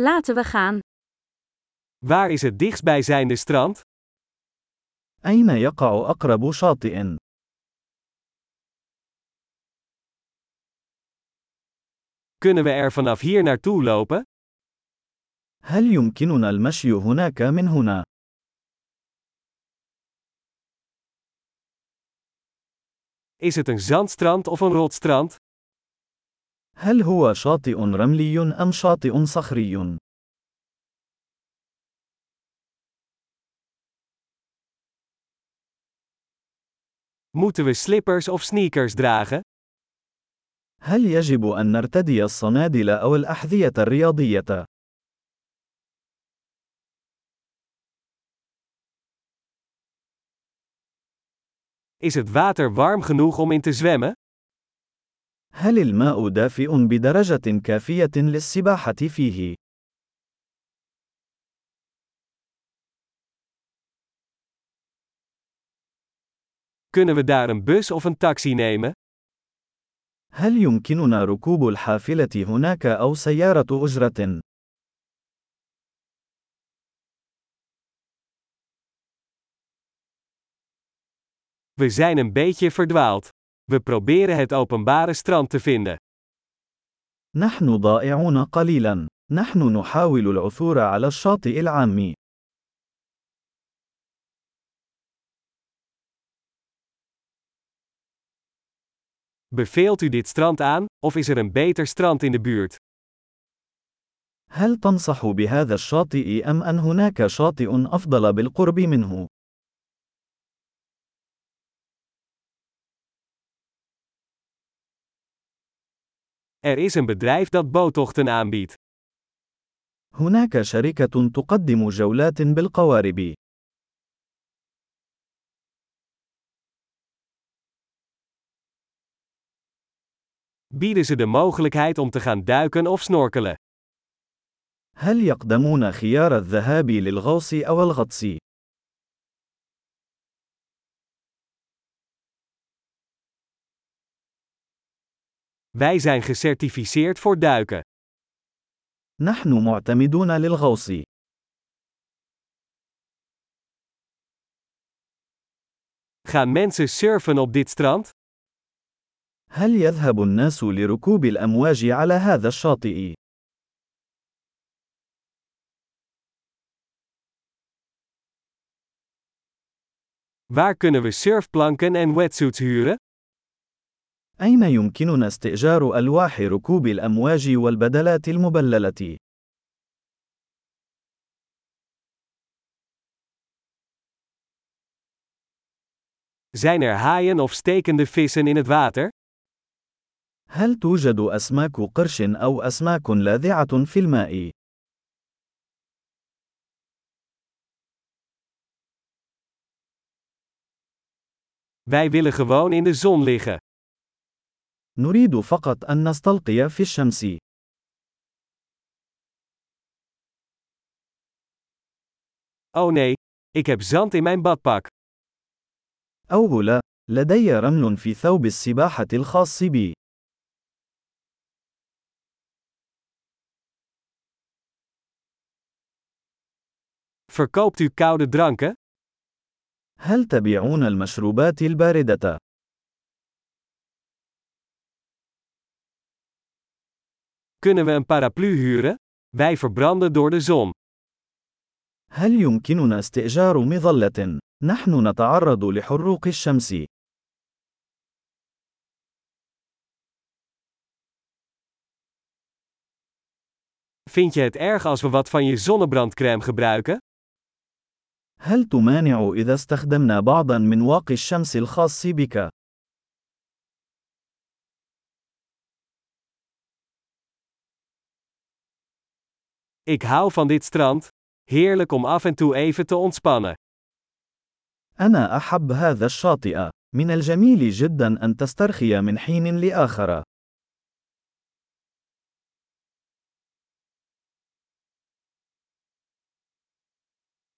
Laten we gaan. Waar is het dichtstbijzijnde strand? أين يقع أقرب شاطئ؟ Kunnen we er vanaf hier naartoe lopen? هل يمكننا المشي هناك من هنا؟ Is het een zandstrand of een rotstrand? هل هو شاطئ رملي أم شاطئ صخري؟ Moeten we slippers of sneakers dragen? هل يجب أن نرتدي الصنادل أو الأحذية الرياضية؟ Is het water warm genoeg om in te zwemmen? هل الماء دافئ بدرجة كافية للسباحة فيه؟ Kunnen we daar een bus of een taxi nemen? هل يمكننا ركوب الحافلة هناك أو سيارة أجرة؟ We zijn een beetje verdwaald. We proberen het openbare strand te vinden. نحن ضائعون قليلا. نحن نحاول العثور على الشاطئ العام. Beveelt u dit strand aan, of is er een beter strand in de buurt? هل تنصح بهذا الشاطئ أم أن هناك شاطئ أفضل بالقرب منه؟ Er is een bedrijf dat boottochten aanbiedt. هناك شركة تقدم جولات بالقوارب. Bieden ze de mogelijkheid om te gaan duiken of snorkelen? هل يقدمون خيار الذهاب للغوص أو الغطس؟ Wij zijn gecertificeerd voor duiken. نحن معتمدون للغوص. Gaan mensen surfen op dit strand? هل يذهب الناس لركوب الأمواج على هذا الشاطئ؟ Waar kunnen we surfplanken en wetsuits huren? أين يمكننا استئجار ألواح ركوب الأمواج والبدلات المبللة؟ Zijn er haaien of stekende vissen in het water? هل توجد أسماك قرش أو أسماك لاذعة في الماء؟ Wij willen gewoon in de zon liggen. نريد فقط أن نستلقي في الشمس. Oh nee, ik heb zand in mijn badpak. أوه لا، لدي رمل في ثوب السباحة الخاص بي. Verkoopt u koude dranken? هل تبيعون المشروبات الباردة؟ Kunnen we een paraplu huren? Wij verbranden door de zon. هل يمكننا استئجار مظلة؟ نحن نتعرض لحروق الشمس. Vind je het erg als we wat van je zonnebrandcrème gebruiken? هل تمانع إذا استخدمنا بعضا من واقي الشمس الخاص بك؟ Ik hou van dit strand. Heerlijk om af en toe even te ontspannen. أنا أحب هذا الشاطئ. من الجميل جدا أن تسترخي من حين لآخر.